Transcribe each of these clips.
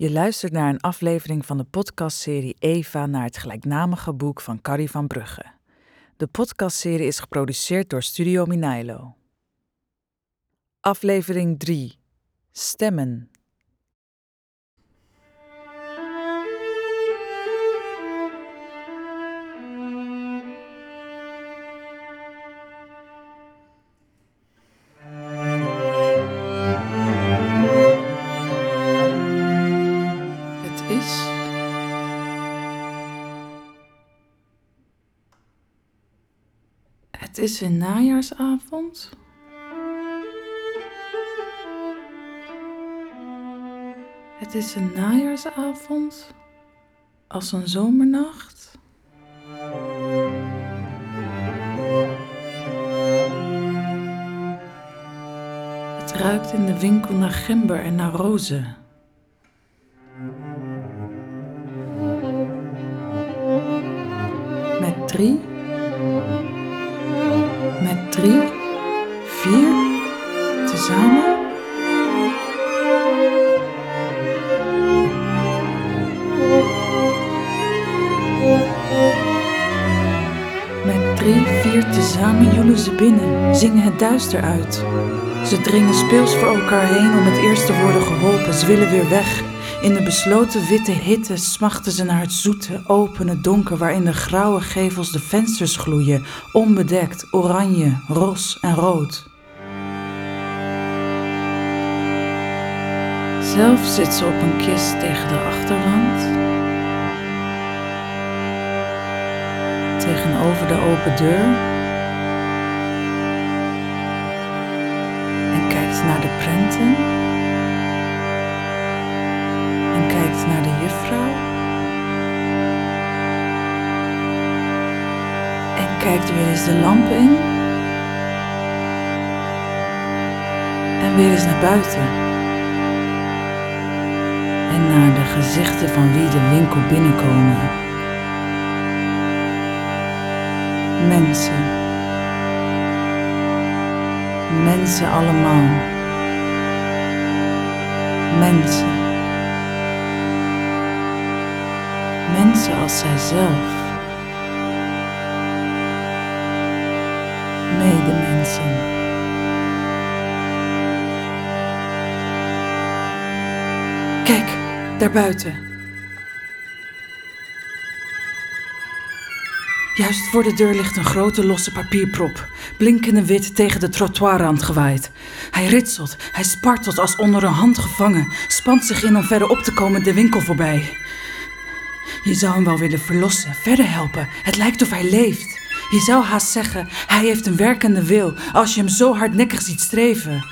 Je luistert naar een aflevering van de podcastserie Eva naar het gelijknamige boek van Carrie van Brugge. De podcastserie is geproduceerd door Studio Minailo. Aflevering 3 Stemmen Het is een najaarsavond. Het is een najaarsavond. Als een zomernacht. Het ruikt in de winkel naar gember en naar rozen. Met drie. Drie. Vier. Tezamen. Met drie, vier tezamen joelen ze binnen, zingen het duister uit. Ze dringen speels voor elkaar heen om het eerst te worden geholpen. Ze willen weer weg. In de besloten witte hitte smachten ze naar het zoete, opene donker waarin de grauwe gevels de vensters gloeien, onbedekt, oranje, ros en rood. Zelf zit ze op een kist tegen de achterwand. Tegenover de open deur. En kijkt naar de prenten. Juffrouw. En kijkt weer eens de lamp in. En weer eens naar buiten. En naar de gezichten van wie de winkel binnenkomen. Mensen. Mensen allemaal. Mensen. Mensen als zijzelf. Medemensen. Kijk, daarbuiten. Juist voor de deur ligt een grote losse papierprop, blinkende wit tegen de trottoirrand gewaaid. Hij ritselt, hij spartelt als onder een hand gevangen, spant zich in om verder op te komen de winkel voorbij. Je zou hem wel willen verlossen, verder helpen. Het lijkt of hij leeft. Je zou haast zeggen, hij heeft een werkende wil als je hem zo hardnekkig ziet streven.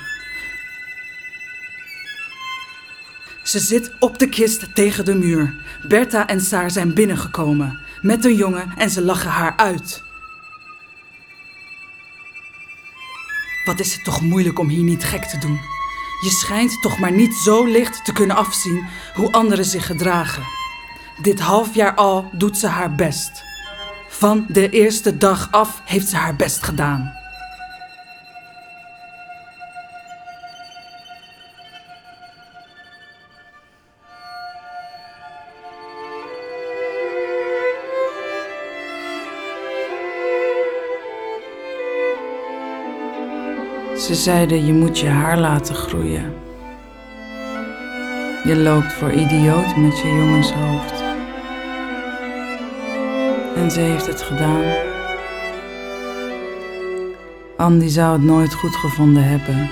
Ze zit op de kist tegen de muur. Bertha en Saar zijn binnengekomen. Met een jongen en ze lachen haar uit. Wat is het toch moeilijk om hier niet gek te doen? Je schijnt toch maar niet zo licht te kunnen afzien hoe anderen zich gedragen. Dit half jaar al doet ze haar best. Van de eerste dag af heeft ze haar best gedaan. Ze zeiden je moet je haar laten groeien. Je loopt voor idioot met je jongenshoofd. En ze heeft het gedaan. Andy zou het nooit goed gevonden hebben.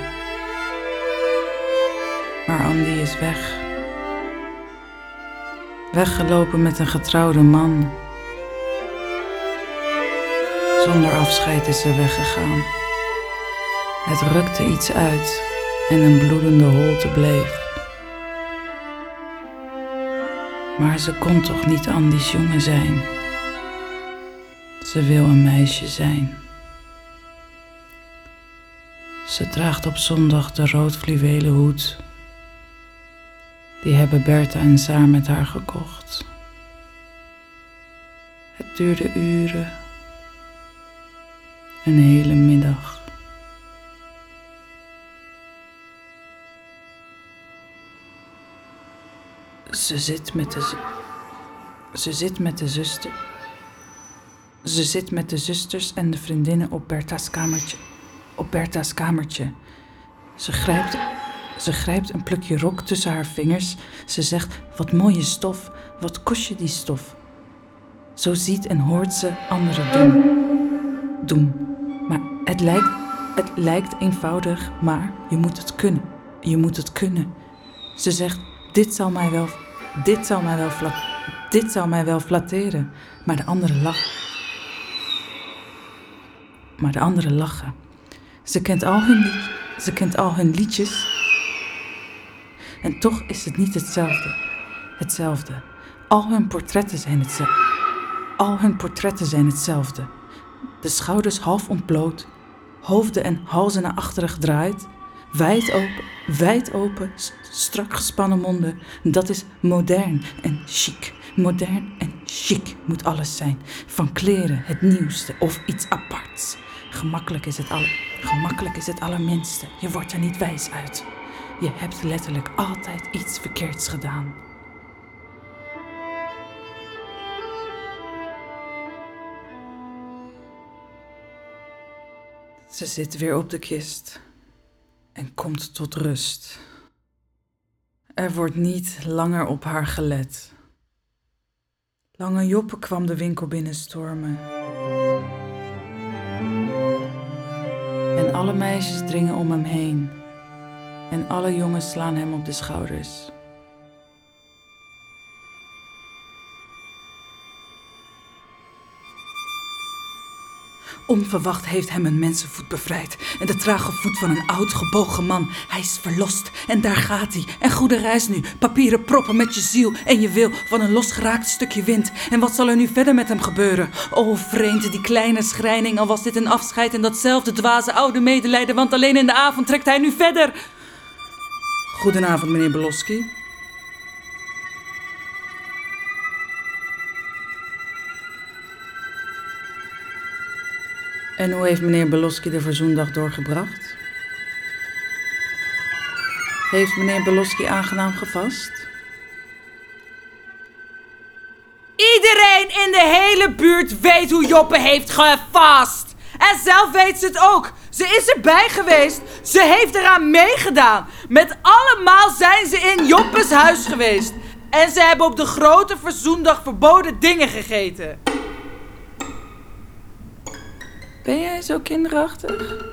Maar Andy is weg. Weggelopen met een getrouwde man. Zonder afscheid is ze weggegaan. Het rukte iets uit en een bloedende holte bleef. Maar ze kon toch niet Andy's jongen zijn. Ze wil een meisje zijn. Ze draagt op zondag de rood fluwelen hoed. Die hebben Bertha en Saar met haar gekocht. Het duurde uren. Een hele middag. Ze zit met de. Ze zit met de zuster. Ze zit met de zusters en de vriendinnen op Bertha's kamertje. Op Bertha's kamertje. Ze grijpt, ze grijpt een plukje rok tussen haar vingers. Ze zegt: Wat mooie stof, wat kost je die stof? Zo ziet en hoort ze anderen doen. Doen. Maar het lijkt, het lijkt eenvoudig, maar je moet het kunnen. Je moet het kunnen. Ze zegt: Dit zal mij wel, dit zal mij wel, dit zal mij wel flatteren. Maar de anderen lachen. Maar de anderen lachen. Ze kent al hun, ze kent al hun liedjes. En toch is het niet hetzelfde. Hetzelfde. Al hun portretten zijn hetzelfde. Al hun portretten zijn hetzelfde. De schouders half ontbloot, hoofden en halzen naar achteren gedraaid, wijd open, wijd open, strak gespannen monden. Dat is modern en chic. Modern chic moet alles zijn. Van kleren, het nieuwste of iets aparts. Gemakkelijk is het, alle, gemakkelijk is het allerminste. Je wordt er niet wijs uit. Je hebt letterlijk altijd iets verkeerds gedaan. Ze zit weer op de kist en komt tot rust. Er wordt niet langer op haar gelet. Lange Joppe kwam de winkel binnenstormen. En alle meisjes dringen om hem heen. En alle jongens slaan hem op de schouders. Onverwacht heeft hem een mensenvoet bevrijd. En de trage voet van een oud gebogen man. Hij is verlost. En daar gaat hij. En goede reis nu. Papieren proppen met je ziel en je wil van een losgeraakt stukje wind. En wat zal er nu verder met hem gebeuren? O vreemde, die kleine schrijning. Al was dit een afscheid en datzelfde dwaze oude medelijden. Want alleen in de avond trekt hij nu verder. Goedenavond, meneer Beloski. En hoe heeft meneer Beloski de verzoendag doorgebracht? Heeft meneer Beloski aangenaam gevast? Iedereen in de hele buurt weet hoe Joppe heeft gevast. En zelf weet ze het ook. Ze is erbij geweest. Ze heeft eraan meegedaan. Met allemaal zijn ze in Joppe's huis geweest. En ze hebben op de grote verzoendag verboden dingen gegeten. Ben jij zo kinderachtig?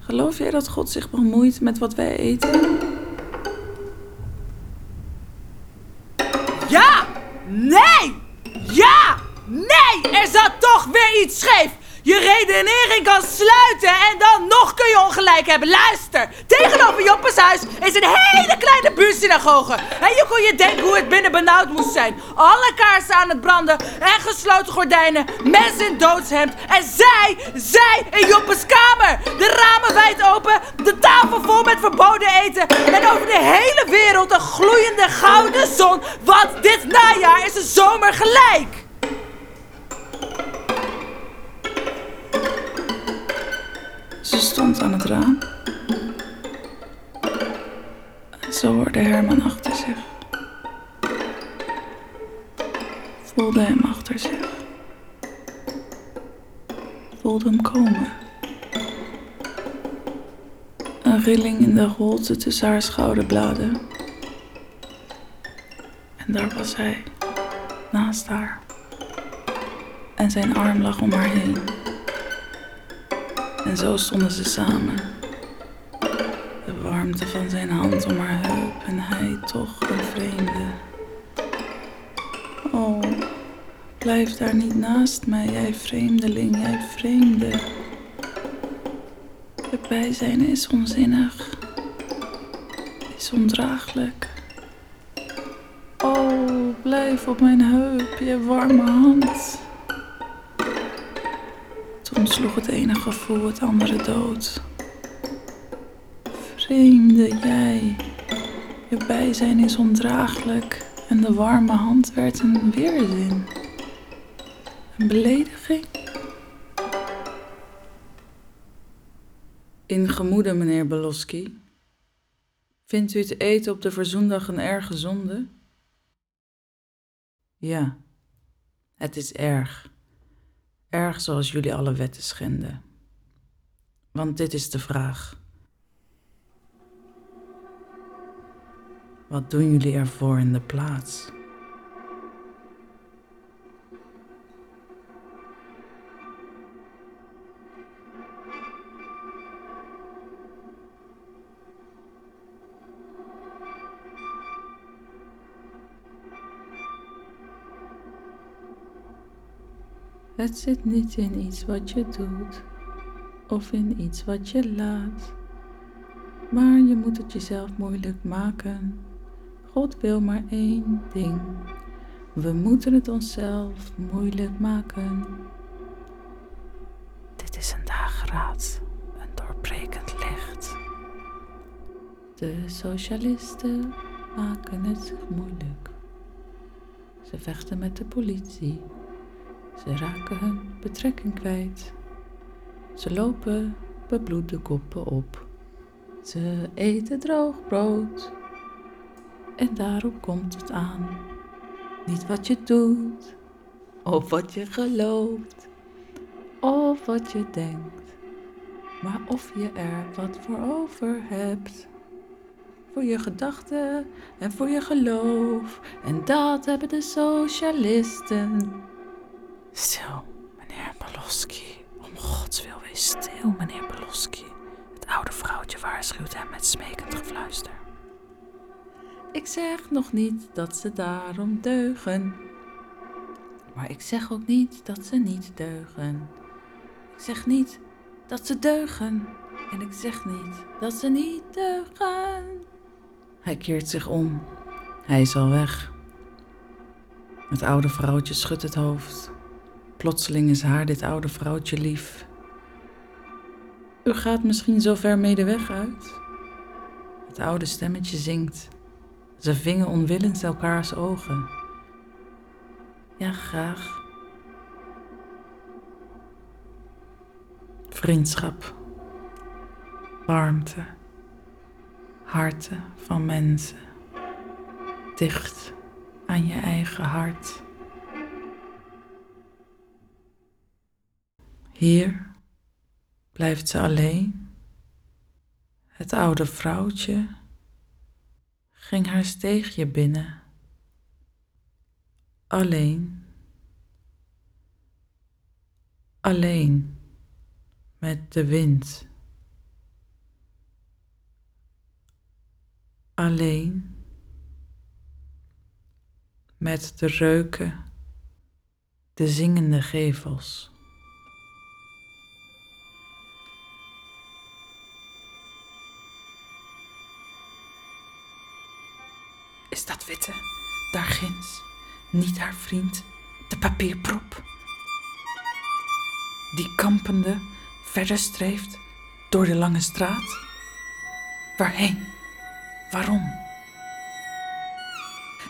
Geloof jij dat God zich bemoeit met wat wij eten? Ja! Nee! Ja! Nee! Er zat toch weer iets scheef! Je redenering kan sluiten en dan nog kun je ongelijk hebben. Luister! Tegenover Joppes huis is een hele kleine buurtsynagoge. En je kon je denken hoe het binnen benauwd moest zijn. Alle kaarsen aan het branden en gesloten gordijnen. Mensen in doodshemd. En zij, zij in Joppes kamer. De ramen wijd open, de tafel vol met verboden eten. En over de hele wereld een gloeiende gouden zon. Want dit najaar is de zomer gelijk. Ze stond aan het raam. En ze hoorde Herman achter zich. Voelde hem achter zich. Voelde hem komen. Een rilling in de holte tussen haar schouderbladen. En daar was hij, naast haar. En zijn arm lag om haar heen. En zo stonden ze samen. De warmte van zijn hand om haar heup en hij toch een vreemde. Oh, blijf daar niet naast mij, jij vreemdeling, jij vreemde. Het bijzijn is onzinnig, is ondraaglijk. Oh, blijf op mijn heup, je warme hand. Sloeg het ene gevoel het andere dood. Vreemde jij, je bijzijn is ondraaglijk en de warme hand werd een weerzin. Een belediging. In gemoede, meneer Beloski. Vindt u het eten op de verzoendag een erge zonde? Ja, het is erg. Erg zoals jullie alle wetten schenden. Want dit is de vraag. Wat doen jullie ervoor in de plaats? Het zit niet in iets wat je doet of in iets wat je laat, maar je moet het jezelf moeilijk maken. God wil maar één ding. We moeten het onszelf moeilijk maken. Dit is een dageraad, een doorbrekend licht. De socialisten maken het moeilijk. Ze vechten met de politie. Ze raken hun betrekking kwijt. Ze lopen bebloede koppen op. Ze eten droog brood. En daarop komt het aan. Niet wat je doet, of wat je gelooft, of wat je denkt, maar of je er wat voor over hebt. Voor je gedachten en voor je geloof. En dat hebben de socialisten. Stil, meneer Paloski. Om gods wil, wees stil, meneer Paloski. Het oude vrouwtje waarschuwt hem met smekend gefluister. Ik zeg nog niet dat ze daarom deugen. Maar ik zeg ook niet dat ze niet deugen. Ik zeg niet dat ze deugen. En ik zeg niet dat ze niet deugen. Hij keert zich om. Hij is al weg. Het oude vrouwtje schudt het hoofd. Plotseling is haar dit oude vrouwtje lief. U gaat misschien zo ver mee de weg uit? Het oude stemmetje zingt. Ze vingen onwillens elkaars ogen. Ja, graag. Vriendschap, warmte, harten van mensen, dicht aan je eigen hart. Hier blijft ze alleen. Het oude vrouwtje ging haar steegje binnen. Alleen. Alleen met de wind. Alleen met de reuken, de zingende gevels. Daar ginds, niet haar vriend, de papierprop? Die kampende verder streeft door de lange straat? Waarheen? Waarom?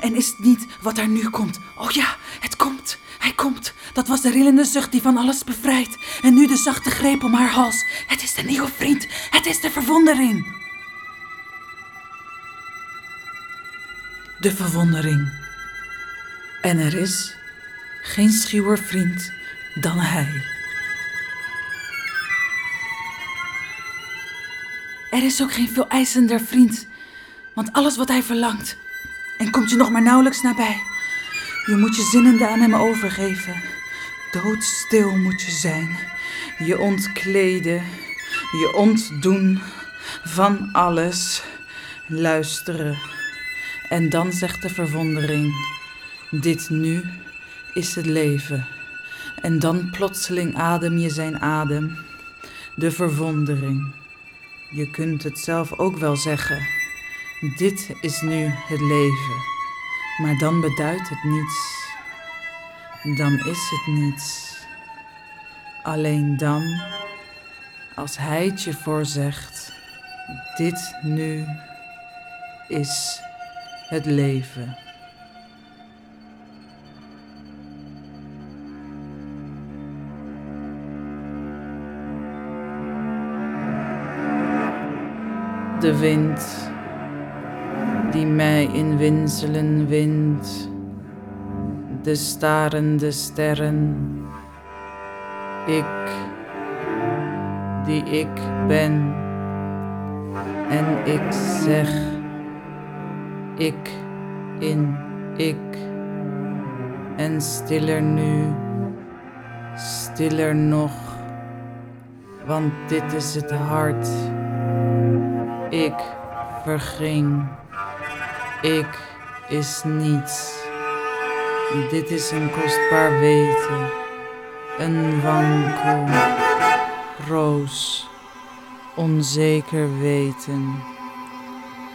En is het niet wat er nu komt? Oh ja, het komt, hij komt. Dat was de rillende zucht die van alles bevrijdt. En nu de zachte greep om haar hals. Het is de nieuwe vriend, het is de verwondering. De verwondering. En er is geen schuwer vriend dan hij. Er is ook geen veel eisender vriend, want alles wat hij verlangt, en komt je nog maar nauwelijks nabij. Je moet je zinnende aan hem overgeven. Doodstil moet je zijn, je ontkleden, je ontdoen van alles, luisteren en dan zegt de verwondering: Dit nu is het leven. En dan plotseling adem je zijn adem. De verwondering. Je kunt het zelf ook wel zeggen. Dit is nu het leven. Maar dan beduidt het niets. Dan is het niets. Alleen dan, als hij het je voorzegt, dit nu is het leven. De wind die mij in winselen windt, de starende sterren. Ik, die ik ben, en ik zeg, ik in ik, en stiller nu, stiller nog, want dit is het hart. Ik verging. Ik is niets. Dit is een kostbaar weten, een wankel, roos, onzeker weten.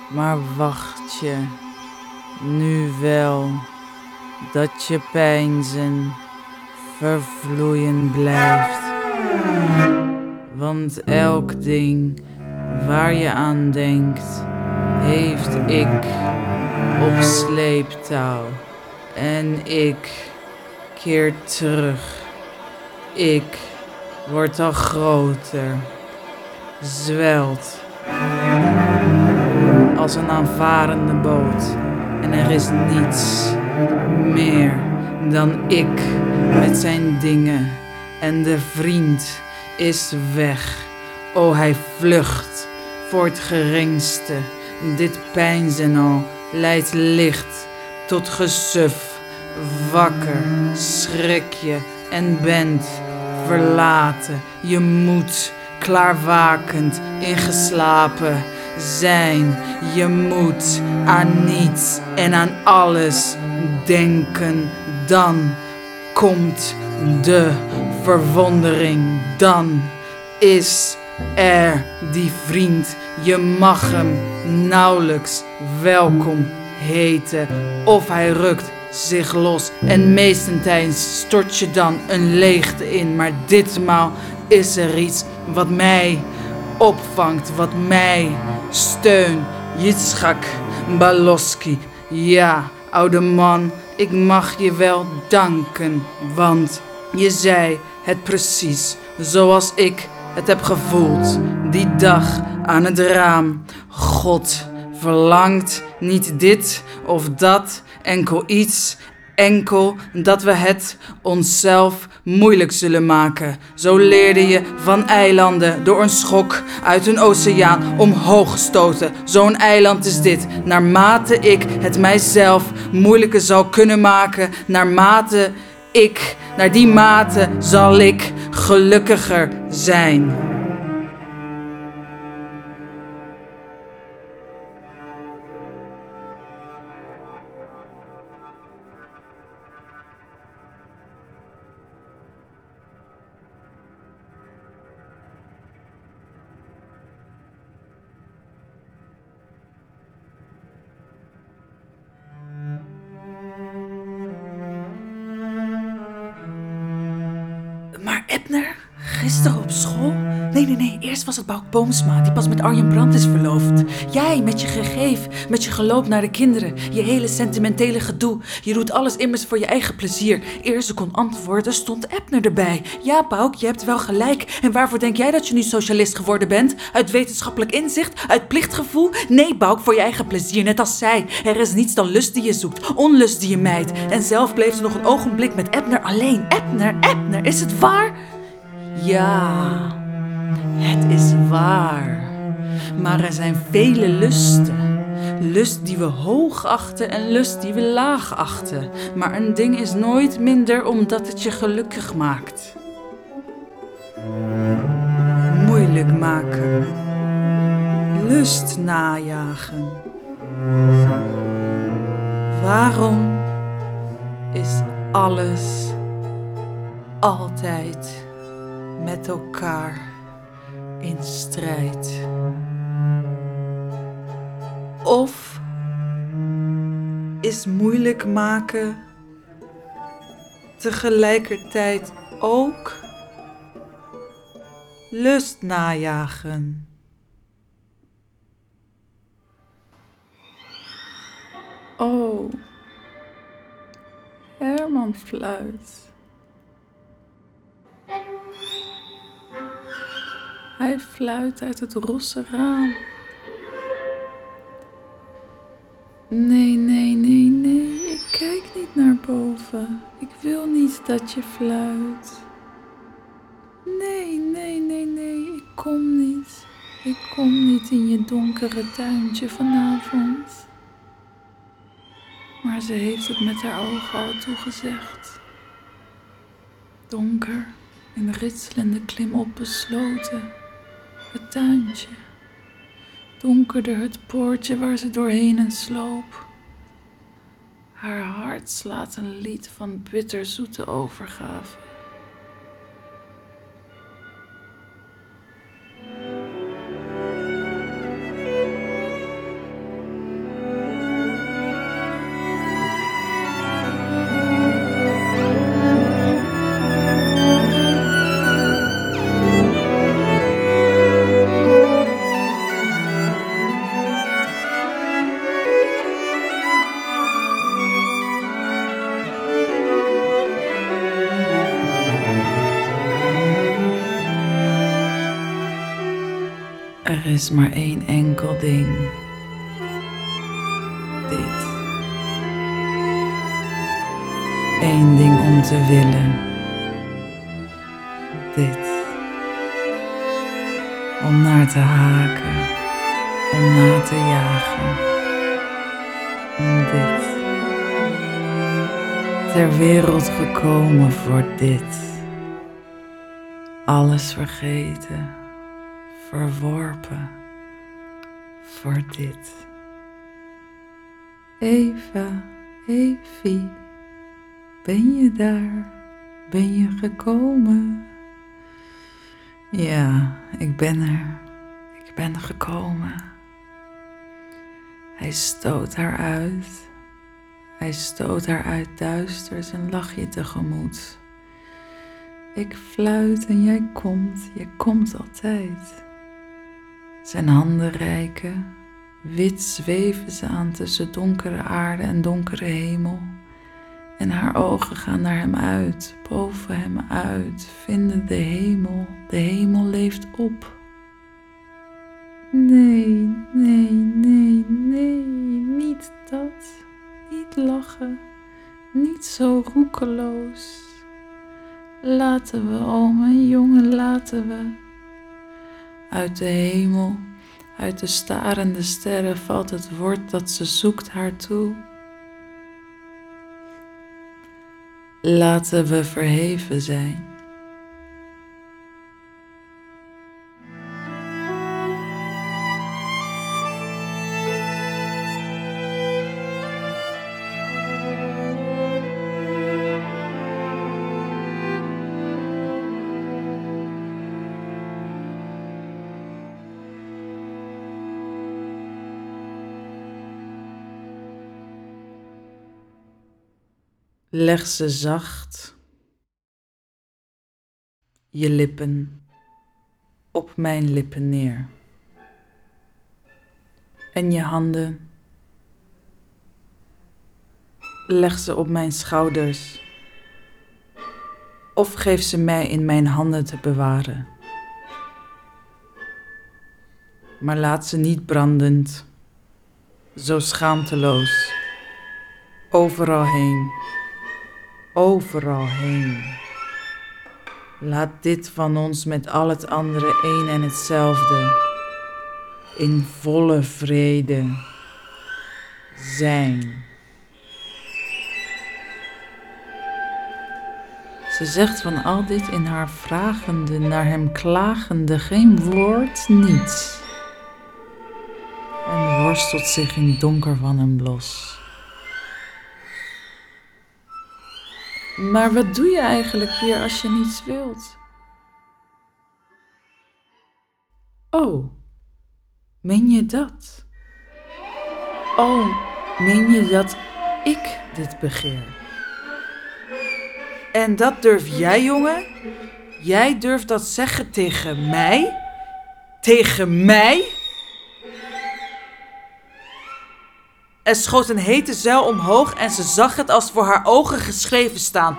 Maar wacht je nu wel dat je pijnzen vervloeien blijft? Want elk ding waar je aan denkt, heeft ik op sleeptouw. En ik keer terug. Ik word al groter, zwelt als een aanvarende boot. En er is niets meer dan ik met zijn dingen. En de vriend is weg. O, hij vlucht voor het geringste. Dit pijnzen al leidt licht tot gesuf. Wakker schrik je en bent verlaten. Je moet klaarwakend ingeslapen zijn. Je moet aan niets en aan alles denken. Dan komt de verwondering. Dan is er die vriend. Je mag hem nauwelijks welkom heten. Of hij rukt zich los en meestentijds stort je dan een leegte in. Maar ditmaal is er iets wat mij opvangt, wat mij steunt. Yitzhak Baloski. Ja, oude man, ik mag je wel danken, want je zei het precies zoals ik het heb gevoeld. Die dag aan het raam. God verlangt niet dit of dat, enkel iets enkel dat we het onszelf moeilijk zullen maken. Zo leerde je van eilanden door een schok uit een oceaan omhoog gestoten. Zo'n eiland is dit. Naarmate ik het mijzelf moeilijker zal kunnen maken, naarmate ik, naar die mate zal ik gelukkiger zijn. Nee, nee, nee. Eerst was het Bouk Boomsma, die pas met Arjen Brandt is verloofd. Jij met je gegeef, met je geloop naar de kinderen. Je hele sentimentele gedoe. Je doet alles immers voor je eigen plezier. Eer ze kon antwoorden, stond Ebner erbij. Ja, Bouk, je hebt wel gelijk. En waarvoor denk jij dat je nu socialist geworden bent? Uit wetenschappelijk inzicht? Uit plichtgevoel? Nee, Bouk, voor je eigen plezier, net als zij. Er is niets dan lust die je zoekt, onlust die je mijt. En zelf bleef ze nog een ogenblik met Ebner alleen. Ebner, Ebner, is het waar? Ja, het is waar. Maar er zijn vele lusten. Lust die we hoog achten en lust die we laag achten. Maar een ding is nooit minder omdat het je gelukkig maakt. Moeilijk maken. Lust najagen. Waarom is alles altijd met elkaar in strijd? Of is moeilijk maken tegelijkertijd ook lust najagen? Oh, Herman fluit. Hij fluit uit het rosse raam. Nee, nee, nee, nee. Ik kijk niet naar boven. Ik wil niet dat je fluit. Nee, nee, nee, nee. Ik kom niet. Ik kom niet in je donkere tuintje vanavond. Maar ze heeft het met haar ogen al toegezegd. Donker, een ritselende klim op besloten. Het tuintje. Donkerder het poortje waar ze doorheen en sloop. Haar hart slaat een lied van bitterzoete overgave. Is maar één enkel ding. Dit. Eén ding om te willen. Dit. Om naar te haken. Om na te jagen. Dit. Ter wereld gekomen voor dit. Alles vergeten verworpen voor dit. Eva, Evie, ben je daar? Ben je gekomen? Ja, ik ben er. Ik ben gekomen. Hij stoot haar uit. Hij stoot haar uit duister zijn lachje tegemoet. Ik fluit en jij komt, je komt altijd. Zijn handen reiken, wit zweven ze aan tussen donkere aarde en donkere hemel. En haar ogen gaan naar hem uit, boven hem uit, vinden de hemel. De hemel leeft op. Nee, nee, nee, nee, niet dat. Niet lachen, niet zo roekeloos. Laten we, oh mijn jongen, laten we. Uit de hemel, uit de starende sterren valt het woord dat ze zoekt haar toe. Laten we verheven zijn. Leg ze zacht, je lippen, op mijn lippen neer. En je handen, leg ze op mijn schouders. Of geef ze mij in mijn handen te bewaren. Maar laat ze niet brandend, zo schaamteloos, overal heen overal heen. Laat dit van ons met al het andere één en hetzelfde, in volle vrede zijn. Ze zegt van al dit in haar vragende, naar hem klagende, geen woord, niets. En worstelt zich in donker van hem los. Maar wat doe je eigenlijk hier als je niets wilt? Oh, meen je dat? Oh, meen je dat ik dit begeer? En dat durf jij, jongen? Jij durft dat zeggen tegen mij? Tegen mij? Er schoot een hete zuil omhoog en ze zag het als voor haar ogen geschreven staan.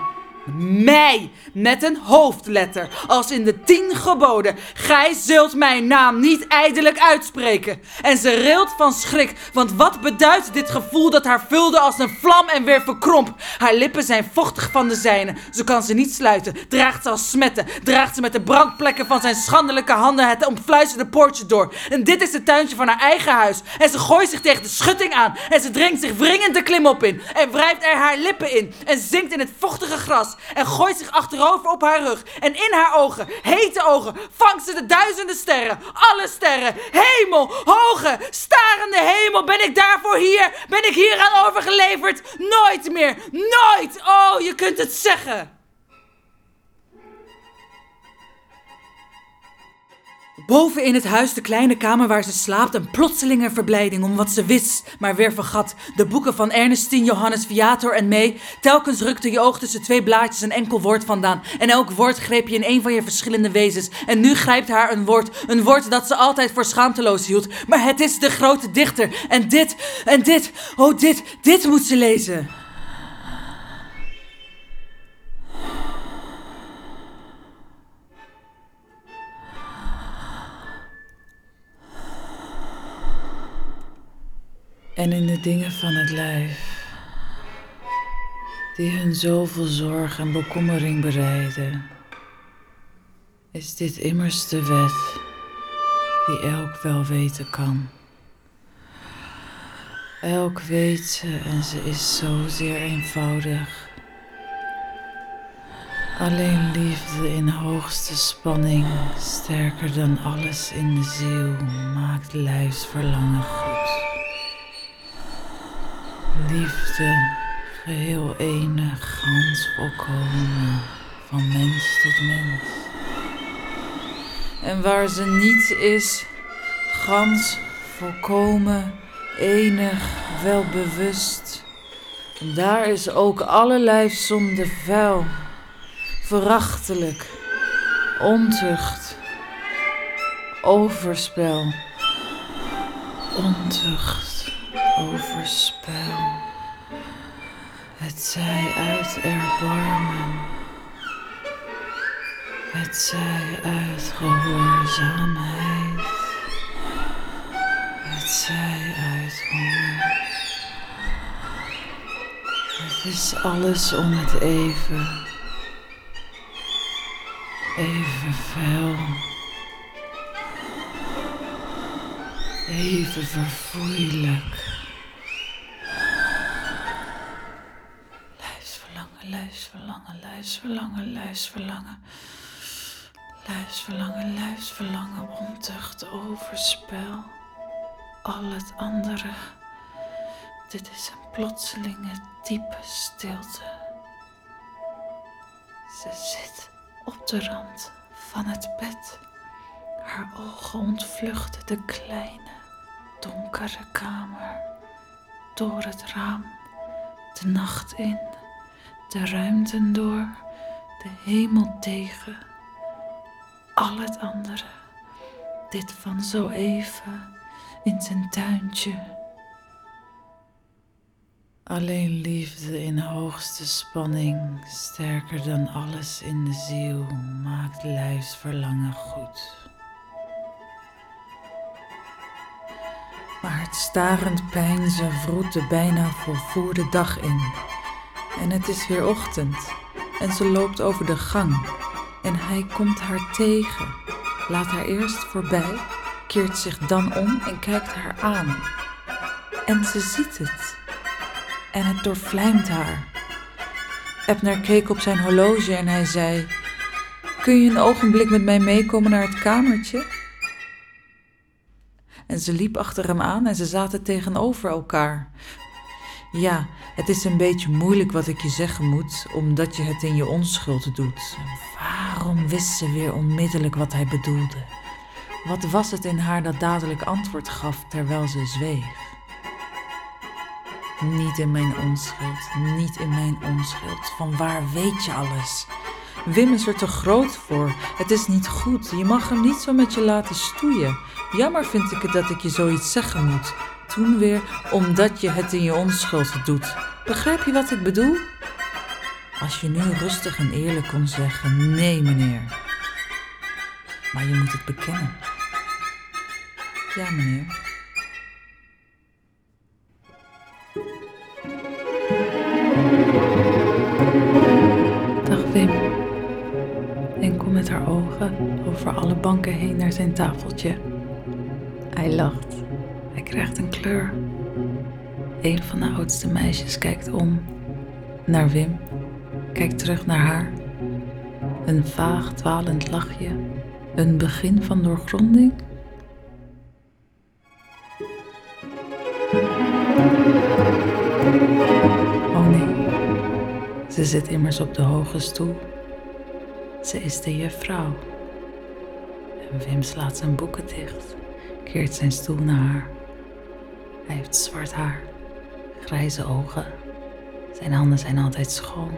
Mij, met een hoofdletter, als in de tien geboden. Gij zult mijn naam niet ijdelijk uitspreken. En ze rilt van schrik, want wat beduidt dit gevoel dat haar vulde als een vlam en weer verkromp? Haar lippen zijn vochtig van de zijne, zo kan ze niet sluiten. Draagt ze als smetten, draagt ze met de brandplekken van zijn schandelijke handen het omfluisterde poortje door. En dit is het tuintje van haar eigen huis. En ze gooit zich tegen de schutting aan. En ze dringt zich wringend de klimop in. En wrijft er haar lippen in. En zinkt in het vochtige gras. En gooit zich achterover op haar rug. En in haar ogen, hete ogen, vangt ze de duizenden sterren. Alle sterren. Hemel, hoge, starende hemel. Ben ik daarvoor hier? Ben ik hier aan overgeleverd? Nooit meer. Nooit. Oh, je kunt het zeggen. Boven in het huis, de kleine kamer waar ze slaapt, een plotselinge verblijding om wat ze wist, maar weer vergat. De boeken van Ernestine, Johannes Viator en May. Telkens rukte je oog tussen twee blaadjes een enkel woord vandaan. En elk woord greep je in een van je verschillende wezens. En nu grijpt haar een woord, een woord dat ze altijd voor schaamteloos hield. Maar het is de grote dichter. En dit, en dit, oh dit, dit moet ze lezen. En in de dingen van het lijf, die hun zoveel zorg en bekommering bereiden, is dit immers de wet die elk wel weten kan. Elk weet ze en ze is zozeer eenvoudig. Alleen liefde in hoogste spanning, sterker dan alles in de ziel, maakt lijfsverlangen goed. Liefde, geheel enig, gans volkomen, van mens tot mens. En waar ze niet is, gans volkomen, enig, welbewust. Daar is ook alle lijfzonde vuil, verachtelijk, ontucht, overspel, ontucht, overspel. Het zij uit erbarmen, het zij uit gehoorzaamheid, het zij uit honger. Het is alles om het even, even vuil, even verfoeilijk. Luisverlangen, luisverlangen, luisverlangen, luisverlangen. Luisverlangen, ontucht, overspel. Al het andere. Dit is een plotselinge, diepe stilte. Ze zit op de rand van het bed. Haar ogen ontvluchten de kleine, donkere kamer. Door het raam, de nacht in, de ruimten door, de hemel tegen. Al het andere, dit van zo even in zijn tuintje. Alleen liefde in hoogste spanning, sterker dan alles in de ziel, maakt lijfsverlangen goed. Maar het starend pijnzen vroet de bijna volvoerde dag in. En het is weer ochtend en ze loopt over de gang en hij komt haar tegen, laat haar eerst voorbij, keert zich dan om en kijkt haar aan. En ze ziet het en het doorvlijmt haar. Ebner keek op zijn horloge en hij zei: Kun je een ogenblik met mij meekomen naar het kamertje? En ze liep achter hem aan en ze zaten tegenover elkaar. Ja, het is een beetje moeilijk wat ik je zeggen moet, omdat je het in je onschuld doet. Waarom wist ze weer onmiddellijk wat hij bedoelde? Wat was het in haar dat dadelijk antwoord gaf terwijl ze zweeg? Niet in mijn onschuld, niet in mijn onschuld. Van waar weet je alles? Wim is er te groot voor. Het is niet goed. Je mag hem niet zo met je laten stoeien. Jammer vind ik het dat ik je zoiets zeggen moet. Toen weer omdat je het in je onschuld doet. Begrijp je wat ik bedoel? Als je nu rustig en eerlijk kon zeggen: nee, meneer. Maar je moet het bekennen. Ja, meneer. Dag Wim. Enkel met haar ogen over alle banken heen naar zijn tafeltje. Hij lacht. Hij krijgt een kleur. Een van de oudste meisjes kijkt om naar Wim, kijkt terug naar haar. Een vaag dwalend lachje, een begin van doorgronding. Oh nee, ze zit immers op de hoge stoel. Ze is de juffrouw. En Wim slaat zijn boeken dicht, keert zijn stoel naar haar. Hij heeft zwart haar, grijze ogen. Zijn handen zijn altijd schoon.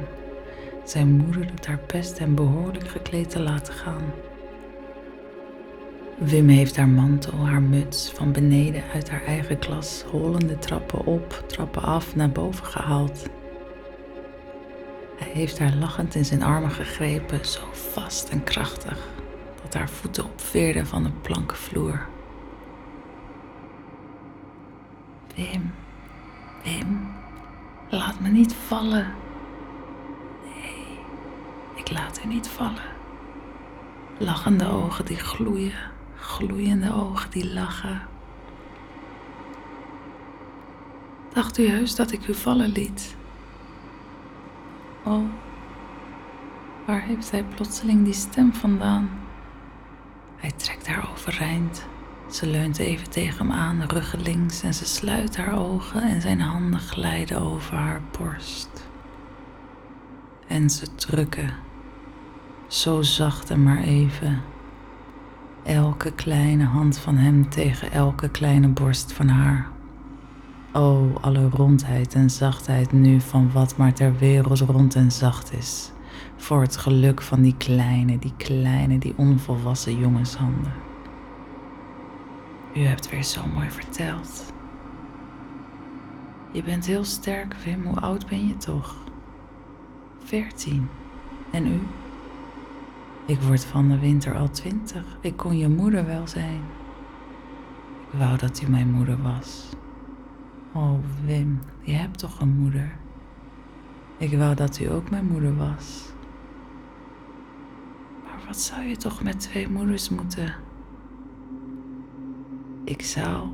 Zijn moeder doet haar best hem behoorlijk gekleed te laten gaan. Wim heeft haar mantel, haar muts van beneden uit haar eigen klas, hollende trappen op, trappen af naar boven gehaald. Hij heeft haar lachend in zijn armen gegrepen, zo vast en krachtig, dat haar voeten opveerden van de planken Wim, Wim, laat me niet vallen. Nee, ik laat u niet vallen. Lachende ogen die gloeien, gloeiende ogen die lachen. Dacht u heus dat ik u vallen liet? Oh, waar heeft hij plotseling die stem vandaan? Hij trekt haar overeind. Ze leunt even tegen hem aan, ruggelings, en ze sluit haar ogen en zijn handen glijden over haar borst. En ze drukken, zo zacht en maar even, elke kleine hand van hem tegen elke kleine borst van haar. O, alle rondheid en zachtheid nu van wat maar ter wereld rond en zacht is, voor het geluk van die kleine, die kleine, die onvolwassen jongenshanden. U hebt weer zo mooi verteld. Je bent heel sterk, Wim. Hoe oud ben je toch? Veertien. En u? Ik word van de winter al twintig. Ik kon je moeder wel zijn. Ik wou dat u mijn moeder was. Oh, Wim, je hebt toch een moeder? Ik wou dat u ook mijn moeder was. Maar wat zou je toch met twee moeders moeten? Ik zou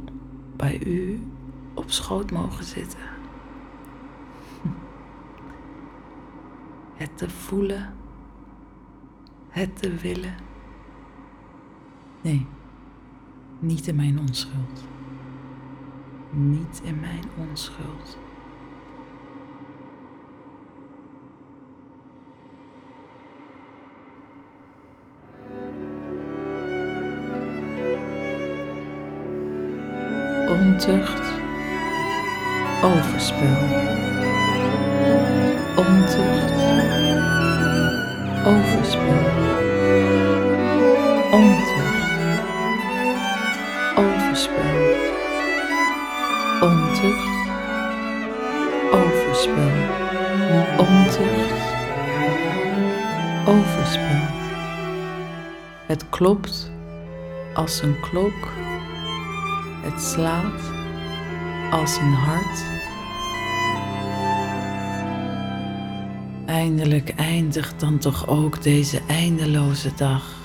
bij u op schoot mogen zitten. Het te voelen, het te willen. Nee, niet in mijn onschuld. Niet in mijn onschuld. Ontucht, overspel. Ontucht, overspel. Ontucht, overspel. Ontucht, overspel. Ontucht, overspel. Het klopt als een klok het slaat als een hart. Eindelijk eindigt dan toch ook deze eindeloze dag.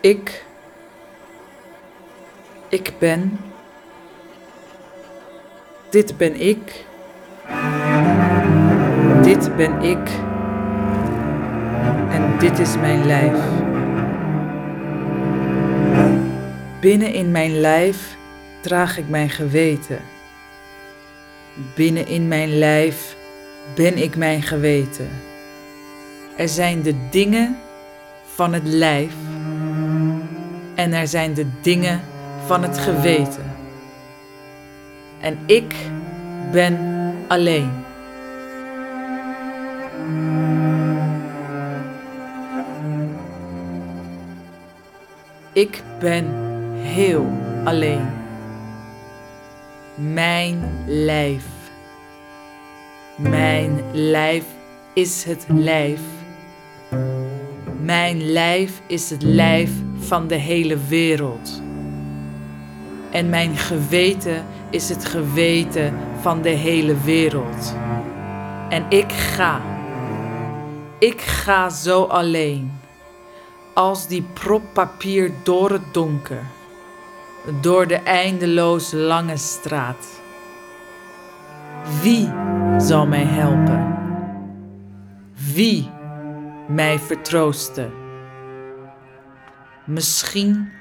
Ik ben. Dit ben ik. Dit ben ik. En dit is mijn lijf. Binnen in mijn lijf draag ik mijn geweten. Binnen in mijn lijf ben ik mijn geweten. Er zijn de dingen van het lijf en er zijn de dingen van het geweten. En ik ben alleen. Ik ben heel alleen. Mijn lijf. Mijn lijf is het lijf. Mijn lijf is het lijf van de hele wereld. En mijn geweten is het geweten van de hele wereld. En ik ga. Ik ga zo alleen. Als die prop papier door het donker. Door de eindeloos lange straat. Wie zal mij helpen? Wie mij vertroosten? Misschien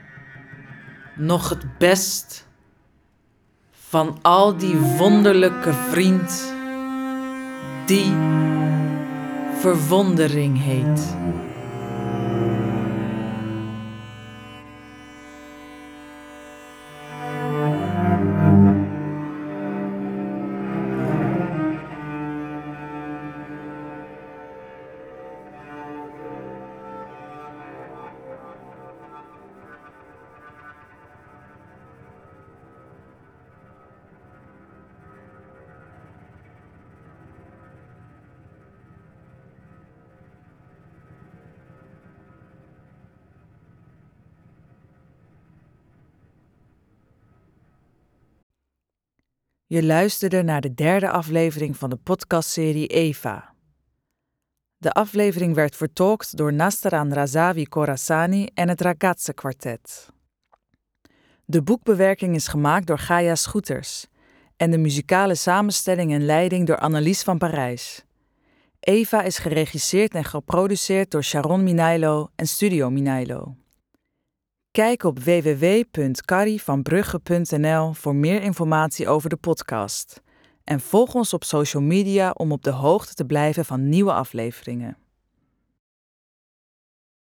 nog het best van al die wonderlijke vriend die verwondering heet. Je luisterde naar de derde aflevering van de podcastserie Eva. De aflevering werd vertolkt door Nastaran Razavi Khorasani en het Ragazze Quartet. De boekbewerking is gemaakt door Gaia Schoeters en de muzikale samenstelling en leiding door Annelies van Parijs. Eva is geregisseerd en geproduceerd door Sharon Minailo en Studio Minailo. Kijk op www.carrievanbrugge.nl voor meer informatie over de podcast. En volg ons op social media om op de hoogte te blijven van nieuwe afleveringen.